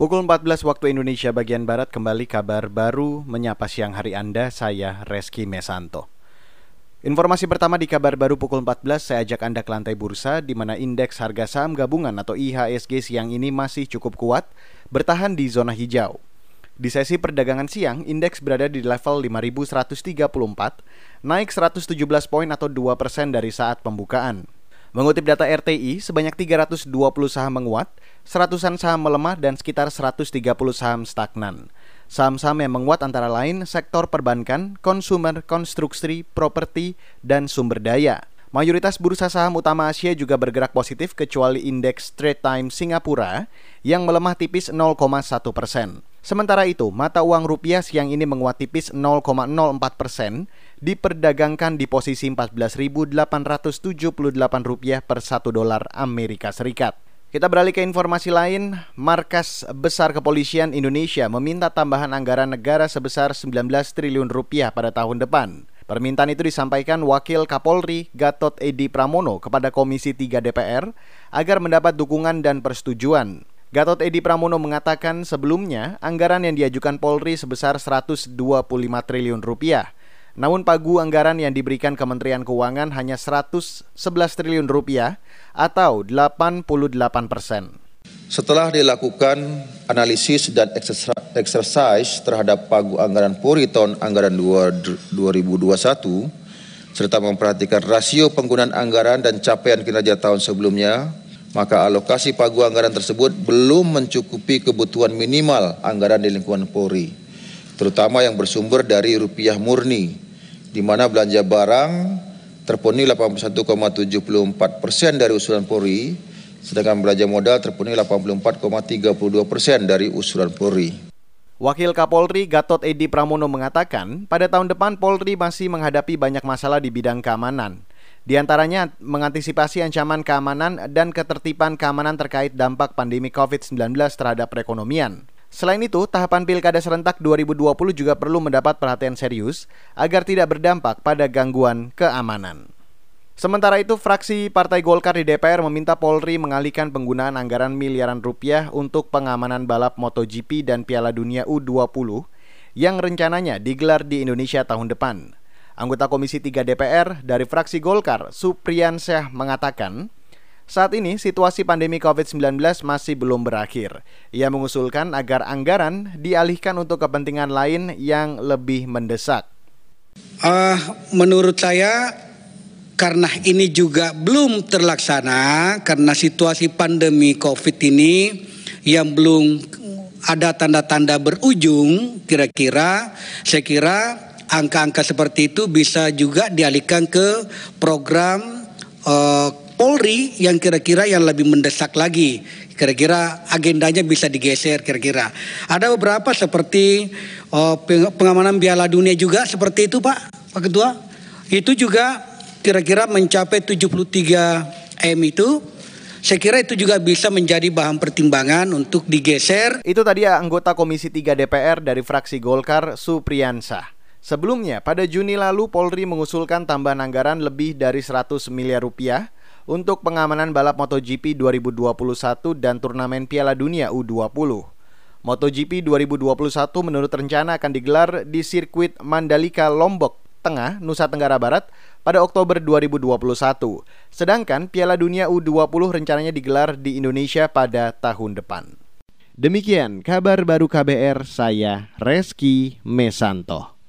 Pukul 14 waktu Indonesia bagian Barat kembali kabar baru menyapa siang hari Anda, saya Reski Mesanto. Informasi pertama di kabar baru pukul 14 saya ajak Anda ke lantai bursa di mana indeks harga saham gabungan atau IHSG siang ini masih cukup kuat, bertahan di zona hijau. Di sesi perdagangan siang, indeks berada di level 5134, naik 117 poin atau 2% dari saat pembukaan. Mengutip data RTI, sebanyak 320 saham menguat, seratusan saham melemah dan sekitar 130 saham stagnan. Saham-saham yang menguat antara lain sektor perbankan, konsumer, konstruksi, properti, dan sumber daya. Mayoritas bursa saham utama Asia juga bergerak positif kecuali indeks Trade Time Singapura yang melemah tipis 0,1 persen. Sementara itu, mata uang rupiah siang ini menguat tipis 0,04 persen, diperdagangkan di posisi 14.878 rupiah per 1 dolar Amerika Serikat. Kita beralih ke informasi lain, Markas Besar Kepolisian Indonesia meminta tambahan anggaran negara sebesar 19 triliun rupiah pada tahun depan. Permintaan itu disampaikan Wakil Kapolri Gatot Edi Pramono kepada Komisi 3 DPR agar mendapat dukungan dan persetujuan. Gatot Edi Pramono mengatakan sebelumnya anggaran yang diajukan Polri sebesar 125 triliun rupiah. Namun pagu anggaran yang diberikan Kementerian Keuangan hanya 111 triliun rupiah atau 88 persen. Setelah dilakukan analisis dan exercise terhadap pagu anggaran Polri tahun anggaran 2021 serta memperhatikan rasio penggunaan anggaran dan capaian kinerja tahun sebelumnya, maka alokasi pagu anggaran tersebut belum mencukupi kebutuhan minimal anggaran di lingkungan Polri, terutama yang bersumber dari rupiah murni, di mana belanja barang terpenuhi 81,74 persen dari usulan Polri, sedangkan belanja modal terpenuhi 84,32 persen dari usulan Polri. Wakil Kapolri Gatot Edi Pramono mengatakan, pada tahun depan Polri masih menghadapi banyak masalah di bidang keamanan. Di antaranya mengantisipasi ancaman keamanan dan ketertiban keamanan terkait dampak pandemi COVID-19 terhadap perekonomian. Selain itu, tahapan Pilkada serentak 2020 juga perlu mendapat perhatian serius agar tidak berdampak pada gangguan keamanan. Sementara itu, fraksi Partai Golkar di DPR meminta Polri mengalihkan penggunaan anggaran miliaran rupiah untuk pengamanan balap MotoGP dan Piala Dunia U20 yang rencananya digelar di Indonesia tahun depan. Anggota Komisi 3 DPR dari fraksi Golkar, Supriyansyah mengatakan, saat ini situasi pandemi COVID-19 masih belum berakhir. Ia mengusulkan agar anggaran dialihkan untuk kepentingan lain yang lebih mendesak. Uh, menurut saya karena ini juga belum terlaksana karena situasi pandemi COVID ini yang belum ada tanda-tanda berujung kira-kira saya kira angka-angka seperti itu bisa juga dialihkan ke program uh, Polri yang kira-kira yang lebih mendesak lagi. Kira-kira agendanya bisa digeser kira-kira. Ada beberapa seperti uh, pengamanan Piala Dunia juga seperti itu Pak, Pak Ketua. Itu juga kira-kira mencapai 73 M itu saya kira itu juga bisa menjadi bahan pertimbangan untuk digeser. Itu tadi anggota Komisi 3 DPR dari fraksi Golkar, Supriyansa. Sebelumnya, pada Juni lalu Polri mengusulkan tambahan anggaran lebih dari 100 miliar rupiah untuk pengamanan balap MotoGP 2021 dan turnamen Piala Dunia U20. MotoGP 2021 menurut rencana akan digelar di sirkuit Mandalika Lombok Tengah, Nusa Tenggara Barat pada Oktober 2021. Sedangkan Piala Dunia U20 rencananya digelar di Indonesia pada tahun depan. Demikian kabar baru KBR saya Reski Mesanto.